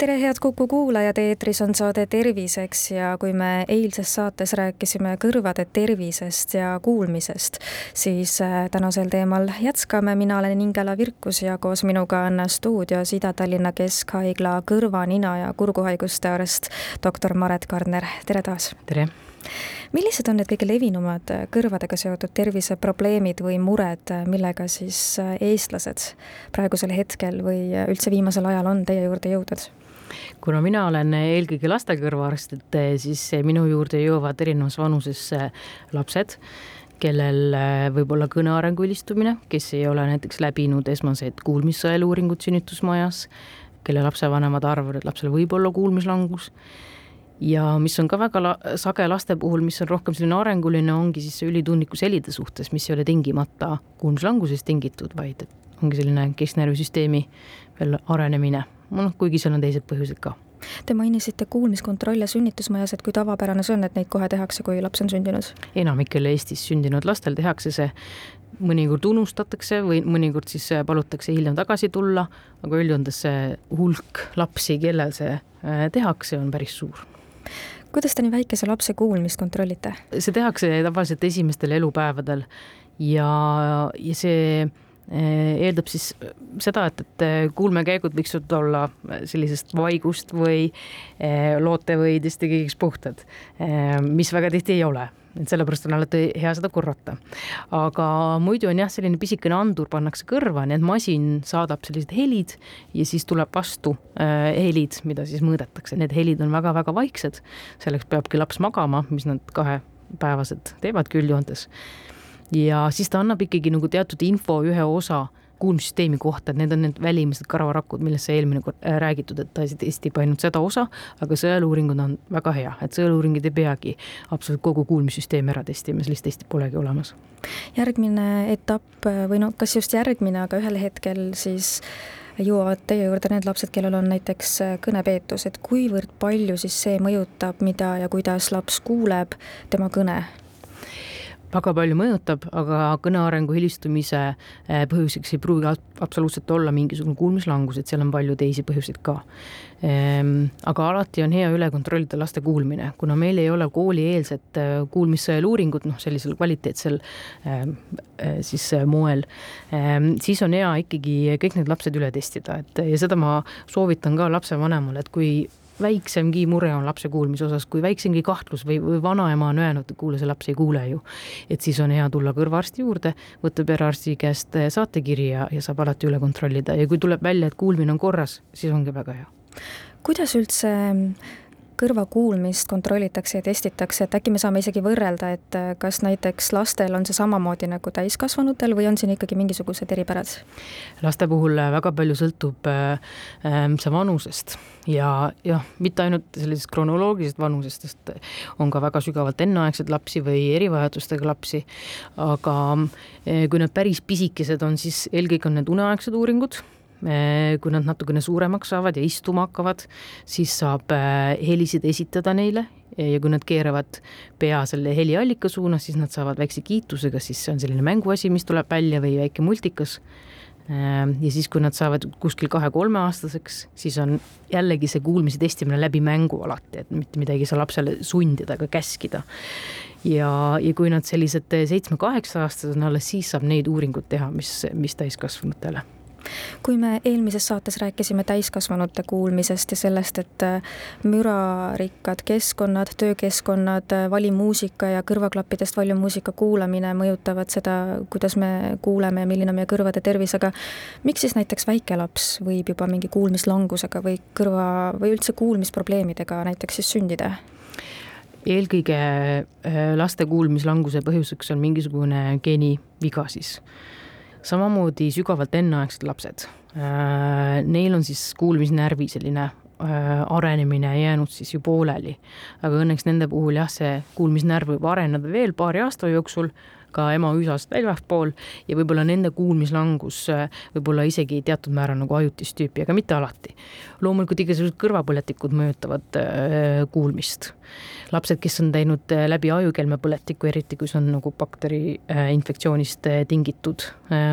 tere, head Kuku kuulajad, eetris on saade Terviseks ja kui me eilses saates rääkisime kõrvade tervisest ja kuulmisest, siis äh, tänasel teemal jätkame, mina olen Ingela Virkus ja koos minuga on stuudios Ida-Tallinna Keskhaigla kõrva, nina ja kurguhaiguste arst, doktor Maret Kardner, tere taas! tere! millised on need kõige levinumad kõrvadega seotud terviseprobleemid või mured, millega siis eestlased praegusel hetkel või üldse viimasel ajal on teie juurde jõudnud? Kuna mina olen eelkõige lastekõrvaarst, et eh, siis minu juurde jõuavad erinevas vanuses eh, lapsed, kellel eh, võib olla kõne arengu vilistumine, kes ei ole näiteks läbinud esmased kuulmissõeluuringud sünnitusmajas, kelle lapsevanemad arvavad, et lapsel võib olla kuulmislangus. Ja mis on ka väga la sage laste puhul, mis on rohkem selline arenguline, ongi siis see ülitundlikkus helide suhtes, mis ei ole tingimata kuulmislangusest tingitud, vaid ongi selline kesknärvisüsteemi veel arenemine noh, kuigi seal on teised põhjused ka. Te mainisite kuulmiskontrolle sünnitusmajas, et kui tavapärane see on, et neid kohe tehakse, kui laps on sündinud? enamikel Eestis sündinud lastel tehakse see, mõnikord unustatakse või mõnikord siis palutakse hiljem tagasi tulla, aga üldjoontes see hulk lapsi, kellel see äh, tehakse, on päris suur kuidas te nii väikese lapse kuulmist kontrollite? see tehakse tavaliselt esimestel elupäevadel ja, ja see eeldab siis seda, et, et eh, kuulmekäigud võiksid olla sellisest vaigust või eh, lootevõidest ja kõigest puhtad, mis väga tihti ei ole et sellepärast on alati hea seda korrata. aga muidu on jah, selline pisikene andur pannakse kõrva, nii et masin saadab sellised helid ja siis tuleb vastu äh, helid, mida siis mõõdetakse, need helid on väga-väga vaiksed. selleks peabki laps magama, mis nad kahepäevased teevadki üldjoontes ja siis ta annab ikkagi nagu teatud info ühe osa kuulmissüsteemi kohta, et need on need välimised karvarakud, millest sai eelmine kord äh, räägitud, et ta testib ainult seda osa, aga sõeluuringud on väga hea, et sõeluuringud ei peagi absoluutselt kogu kuulmissüsteemi ära testima, sellist testi polegi olemas. järgmine etapp või no kas just järgmine, aga ühel hetkel siis jõuavad teie juurde need lapsed, kellel on näiteks kõnepeetus, et kuivõrd palju siis see mõjutab, mida ja kuidas laps kuuleb tema kõne väga palju mõjutab, aga kõnearengu hilistumise eh, põhjuseks ei pruugi absoluutselt olla mingisugune kuulmislangus, et seal on palju teisi põhjuseid ka. Ehm, aga alati on hea üle kontrollida laste kuulmine, kuna meil ei ole koolieelset eh, kuulmissõeluuringut, noh, sellisel kvaliteetsel ehm, eh, siis moel, ehm, siis on hea ikkagi kõik need lapsed üle testida, et ja seda ma soovitan ka lapsevanemale, et kui väiksemgi mure on lapse kuulmise osas, kui väiksemgi kahtlus või, või vanaema on öelnud, kuule, see laps ei kuule ju. et siis on hea tulla kõrvaarsti juurde, võtta perearsti käest saatekiri ja, ja saab alati üle kontrollida ja kui tuleb välja, et kuulmine on korras, siis ongi väga hea. kuidas üldse kõrvakuulmist kontrollitakse ja testitakse, et äkki me saame isegi võrrelda, et äh, kas näiteks lastel on see samamoodi nagu täiskasvanutel või on siin ikkagi mingisugused eripärad? laste puhul äh, väga palju sõltub äh, see vanusest ja jah, mitte ainult sellisest kronoloogilisest vanusest, sest on ka väga sügavalt enneaegseid lapsi või erivajadustega lapsi, aga kui nad päris pisikesed on, siis eelkõige on need uneaegsed uuringud kui nad natukene suuremaks saavad ja istuma hakkavad, siis saab äh, helisid esitada neile. Ja kui nad keeravad pea selle heliallika suunas, siis nad saavad väikse kiitusega, siis see on selline mänguasi, mis tuleb välja või väike multikas. Äh, ja siis, kui nad saavad kuskil kahe-kolmeaastaseks, siis on jällegi see kuulmise testimine läbi mängu alati, et mitte midagi ei saa lapsele sundida ega käskida. Ja, ja kui nad sellised seitsme-kaheksa-aastased on alles, siis saab neid uuringuid teha, mis, mis täiskasvanutele kui me eelmises saates rääkisime täiskasvanute kuulmisest ja sellest, et äh, mürarikkad keskkonnad, töökeskkonnad, äh, valimuusika ja kõrvaklappidest valimuusika kuulamine mõjutavad seda, kuidas me kuuleme ja milline on meie kõrvade tervis, aga miks siis näiteks väike laps võib juba mingi kuulmislangusega või kõrva või üldse kuulmisprobleemidega näiteks siis sündida? eelkõige äh, laste kuulmislanguse põhjuseks on mingisugune geeniviga siis samamoodi sügavalt enneaegsed lapsed. Äh, neil on siis kuulmisnärvi selline äh, arenemine jäänud siis ju pooleli. aga õnneks nende puhul jah, see kuulmisnärv võib areneda veel paari aasta jooksul, ka ema üsast väljaspool ja võib-olla nende kuulmislangus võib-olla isegi teatud määral nagu ajutist tüüpi, aga mitte alati. loomulikult igasugused kõrvapõletikud mõjutavad kuulmist. lapsed, kes on teinud läbi ajukelmepõletiku, eriti kui see on nagu bakteri infektsioonist tingitud,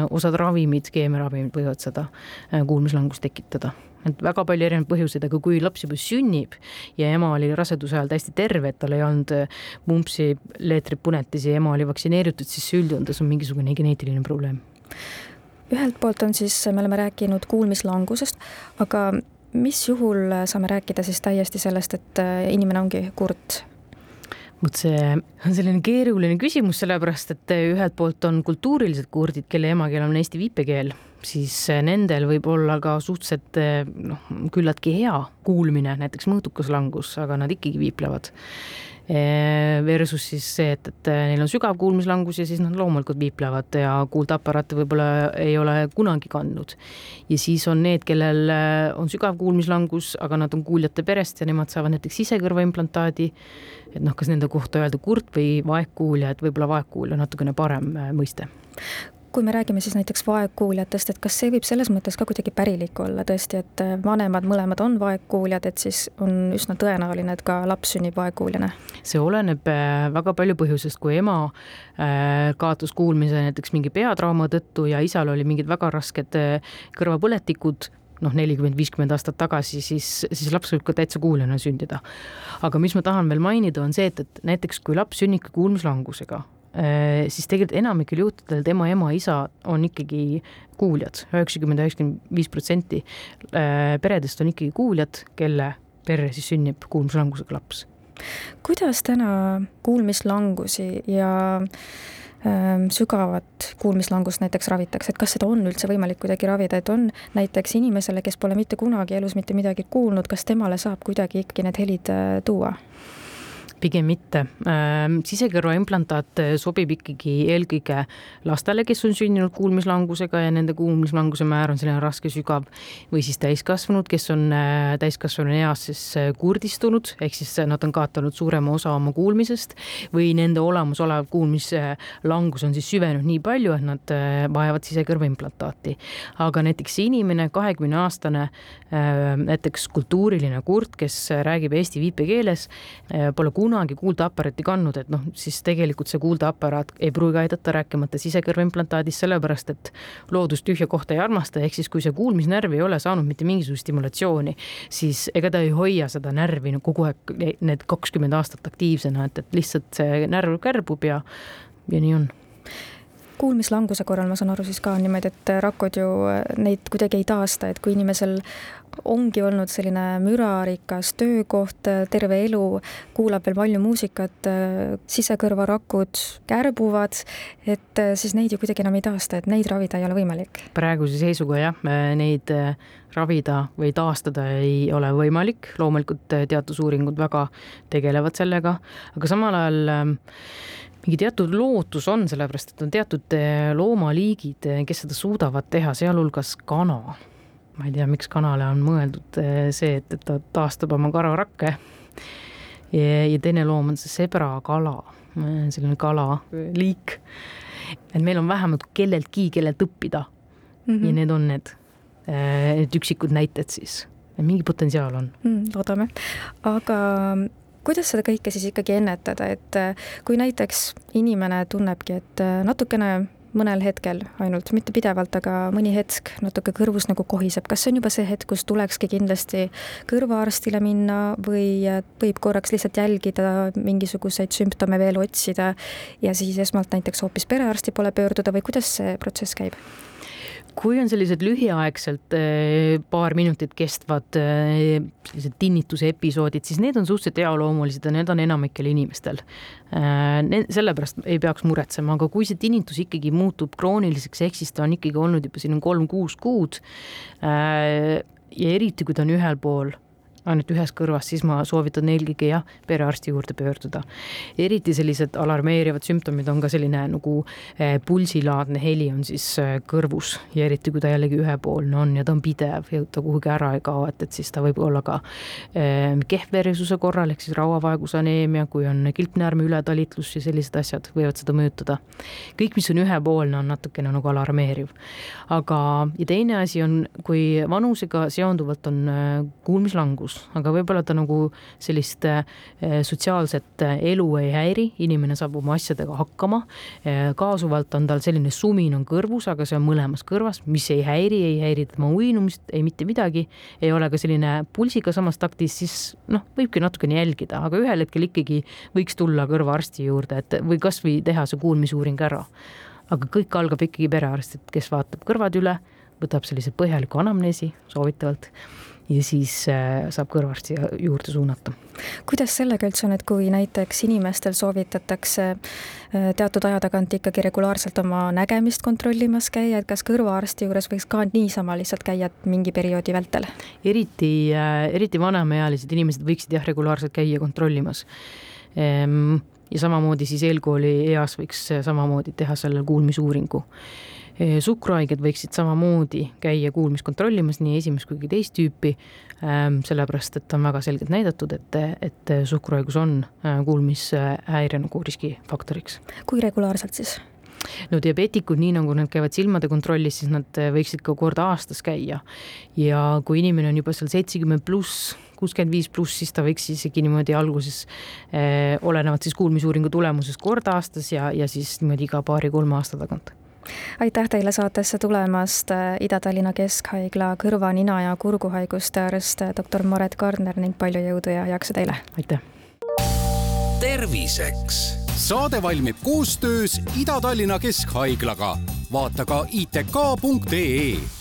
osad ravimid, keemiaravimid võivad seda kuulmislangust tekitada et väga palju erinevaid põhjuseid, aga kui laps juba sünnib ja ema oli raseduse ajal täiesti terve, et tal ei olnud mumpsi, leetrit, punetisi, ema oli vaktsineeritud, siis üldjoontes on mingisugune geneetiline probleem. ühelt poolt on siis, me oleme rääkinud kuulmislangusest, aga mis juhul saame rääkida siis täiesti sellest, et inimene ongi kurt vot see on selline keeruline küsimus, sellepärast et ühelt poolt on kultuurilised kurdid, kelle emakeel on eesti viipekeel siis eh, nendel võib olla ka suhteliselt eh, noh, küllaltki hea kuulmine, näiteks mõõdukas langus, aga nad ikkagi viiplevad. Eh, versus siis see, et, et neil on sügav kuulmislangus ja siis nad loomulikult viiplevad ja kuuldeaparaate võib-olla ei ole kunagi kandnud. ja siis on need, kellel on sügav kuulmislangus, aga nad on kuuljate perest ja nemad saavad näiteks sisekõrvaimplantaadi. et noh, kas nende kohta öelda kurt või vaegkuulja, et võib-olla vaegkuulja on natukene parem mõiste kui me räägime siis näiteks vaegkuuljatest, et kas see võib selles mõttes ka kuidagi pärilik olla tõesti, et äh, vanemad mõlemad on vaegkuuljad, et siis on üsna tõenäoline, et ka laps sünnib vaegkuuljana? see oleneb äh, väga palju põhjusest, kui ema äh, kaotas kuulmise näiteks mingi peatrauma tõttu ja isal oli mingid väga rasked kõrvapõletikud, noh, nelikümmend, viiskümmend aastat tagasi, siis, siis laps võib ka täitsa kuuljana sündida. aga mis ma tahan veel mainida, on see, et, et näiteks kui laps sünnib kuulmislangusega, siis tegelikult enamikel juhtudel tema ema-isa on ikkagi kuuljad, üheksakümmend, üheksakümmend viis protsenti äh, peredest on ikkagi kuuljad, kelle perre siis sünnib kuulmislangusega laps. kuidas täna kuulmislangusi ja ähm, sügavat kuulmislangust näiteks ravitakse, et kas seda on üldse võimalik kuidagi ravida, et on näiteks inimesele, kes pole mitte kunagi elus mitte midagi kuulnud, kas temale saab kuidagi ikkagi need helid äh, tuua? Pigem mitte. Ähm, sisekõrvaimplantaat äh, sobib ikkagi eelkõige lastele, kes on sündinud kuulmislangusega ja nende kuulmislanguse määr on selline raske, sügav või siis täiskasvanud, kes on äh, täiskasvanu eas siis äh, kurdistunud, ehk siis nad on kaotanud suurema osa oma kuulmisest või nende olemasolev kuulmislangus on siis süvenenud nii palju, et nad vajavad sisekõrvaimplantaati. aga näiteks inimene, kahekümne aastane, näiteks kultuuriline kurt, kes räägib eesti viipekeeles, pole kuulnud kunagi kuuldeaparaati kandnud, et noh, siis tegelikult see kuuldeaparaat ei pruugi aidata, rääkimata sisekõrvaimplantaadist, sellepärast et loodus tühja kohta ei armasta, ehk siis kui see kuulmisnärv ei ole saanud mitte mingisugust stimulatsiooni, siis ega ta ei hoia seda närvi no kogu aeg need kakskümmend aastat aktiivsena, et, et lihtsalt see närv kärbub ja, ja nii on kuulmislanguse korral ma saan aru siis ka niimoodi, et rakud ju neid kuidagi ei taasta, et kui inimesel ongi olnud selline mürarikas töökoht terve elu, kuulab veel palju muusikat, sisekõrvarakud kärbuvad, et siis neid ju kuidagi enam ei taasta, et neid ravida ei ole võimalik. praeguse seisuga jah, neid ravida või taastada ei ole võimalik, loomulikult teadusuuringud väga tegelevad sellega, aga samal ajal mingi teatud lootus on, sellepärast et on teatud eh, loomaliigid, eh, kes seda suudavad teha, sealhulgas kana. ma ei tea, miks kanale on mõeldud eh, see, et, et ta taastab oma kararakke. ja teine loom on see sebrakala, selline kalaliik. et meil on vähemalt kelleltki, kellelt õppida mm. -hmm. ja need on need, need üksikud näited siis, mingi potentsiaal on mm,. loodame, aga kuidas seda kõike siis ikkagi ennetada, et äh, kui näiteks inimene tunnebki, et äh, natukene mõnel hetkel ainult, mitte pidevalt, aga mõni hetk natuke kõrvus nagu kohiseb, kas see on juba see hetk, kus tulekski kindlasti kõrvaarstile minna või äh, võib korraks lihtsalt jälgida, mingisuguseid sümptome veel otsida ja siis esmalt näiteks hoopis perearsti poole pöörduda või kuidas see protsess käib? Kui on sellised lühiaegselt eh, paar minutit kestvad eh, sellised tinnituse episoodid, siis need on suhteliselt ealoomulised ja need on enamikel inimestel. Eh, sellepärast ei peaks muretsema, aga kui see tinnitus ikkagi muutub krooniliseks, ehk siis ta on ikkagi olnud juba siin kolm-kuus kuud ja eriti, kui ta on ühel pool ainult ühes kõrvas, siis ma soovitan eelkõige jah, perearsti juurde pöörduda. eriti sellised alarmeerivad sümptomid on ka selline nagu eh, pulsilaadne heli on siis eh, kõrvus ja eriti kui ta jällegi ühepoolne on ja ta on pidev ja ta kuhugi ära ei kao, et, et siis ta võib olla ka eh, kehvveresuse korral ehk siis rauavaegusaneemia, kui on kilpnäärme ületalitlus ja sellised asjad võivad seda mõjutada. kõik, mis on ühepoolne, on natukene nagu alarmeeriv. aga, ja teine asi on, kui vanusega seonduvalt on kuulmislangus, aga võib-olla ta nagu sellist äh, sotsiaalset äh, elu ei häiri, inimene saab oma asjadega hakkama. Äh, kaasuvalt on tal selline sumin on kõrvus, aga see on mõlemas kõrvas, mis ei häiri, ei häiri tema uinumist, ei mitte midagi. ei ole ka selline pulsiga samas taktis, siis noh, võibki natukene jälgida, aga ühel hetkel ikkagi võiks tulla kõrvaarsti juurde, et või kasvõi teha see kuulmisuuring ära. aga kõik algab ikkagi perearstilt, kes vaatab kõrvad üle, võtab sellise põhjaliku anamneesi soovitavalt ja siis äh, saab kõrvarsti juurde suunata. kuidas sellega üldse on, et kui näiteks inimestel soovitatakse äh, teatud aja tagant ikkagi regulaarselt oma nägemist kontrollimas käia, et kas kõrvaarsti juures võiks ka niisama lihtsalt käia mingi perioodi vältel? eriti, äh, eriti vanemaealised inimesed võiksid jah, regulaarselt käia kontrollimas ehm, ja samamoodi siis eelkooli eas võiks samamoodi teha selle kuulmisuuringu suhkruhaiged võiksid samamoodi käia kuulmist kontrollimas, nii esimest kui ka teist tüüpi, ähm, sellepärast et on väga selgelt näidatud, et, et suhkruhaigus on äh, kuulmishäire nagu riskifaktoriks. kui regulaarselt siis? no diabeetikud, nii nagu nad käivad silmade kontrollis, siis nad äh, võiksid ka kord aastas käia. ja kui inimene on juba seal seitsekümmend pluss, kuuskümmend viis pluss, siis ta võiks isegi niimoodi alguses eh, olenevalt siis kuulmisuuringu tulemusest kord aastas ja, ja siis niimoodi iga paari-kolme aasta tagant aitäh teile saatesse tulemast, äh, Ida-Tallinna Keskhaigla kõrva, nina ja kurguhaiguste arst äh, doktor Maret Gardner ning palju jõudu ja jaksu teile! aitäh! terviseks. saade valmib koostöös Ida-Tallinna Keskhaiglaga. vaata ka itk.ee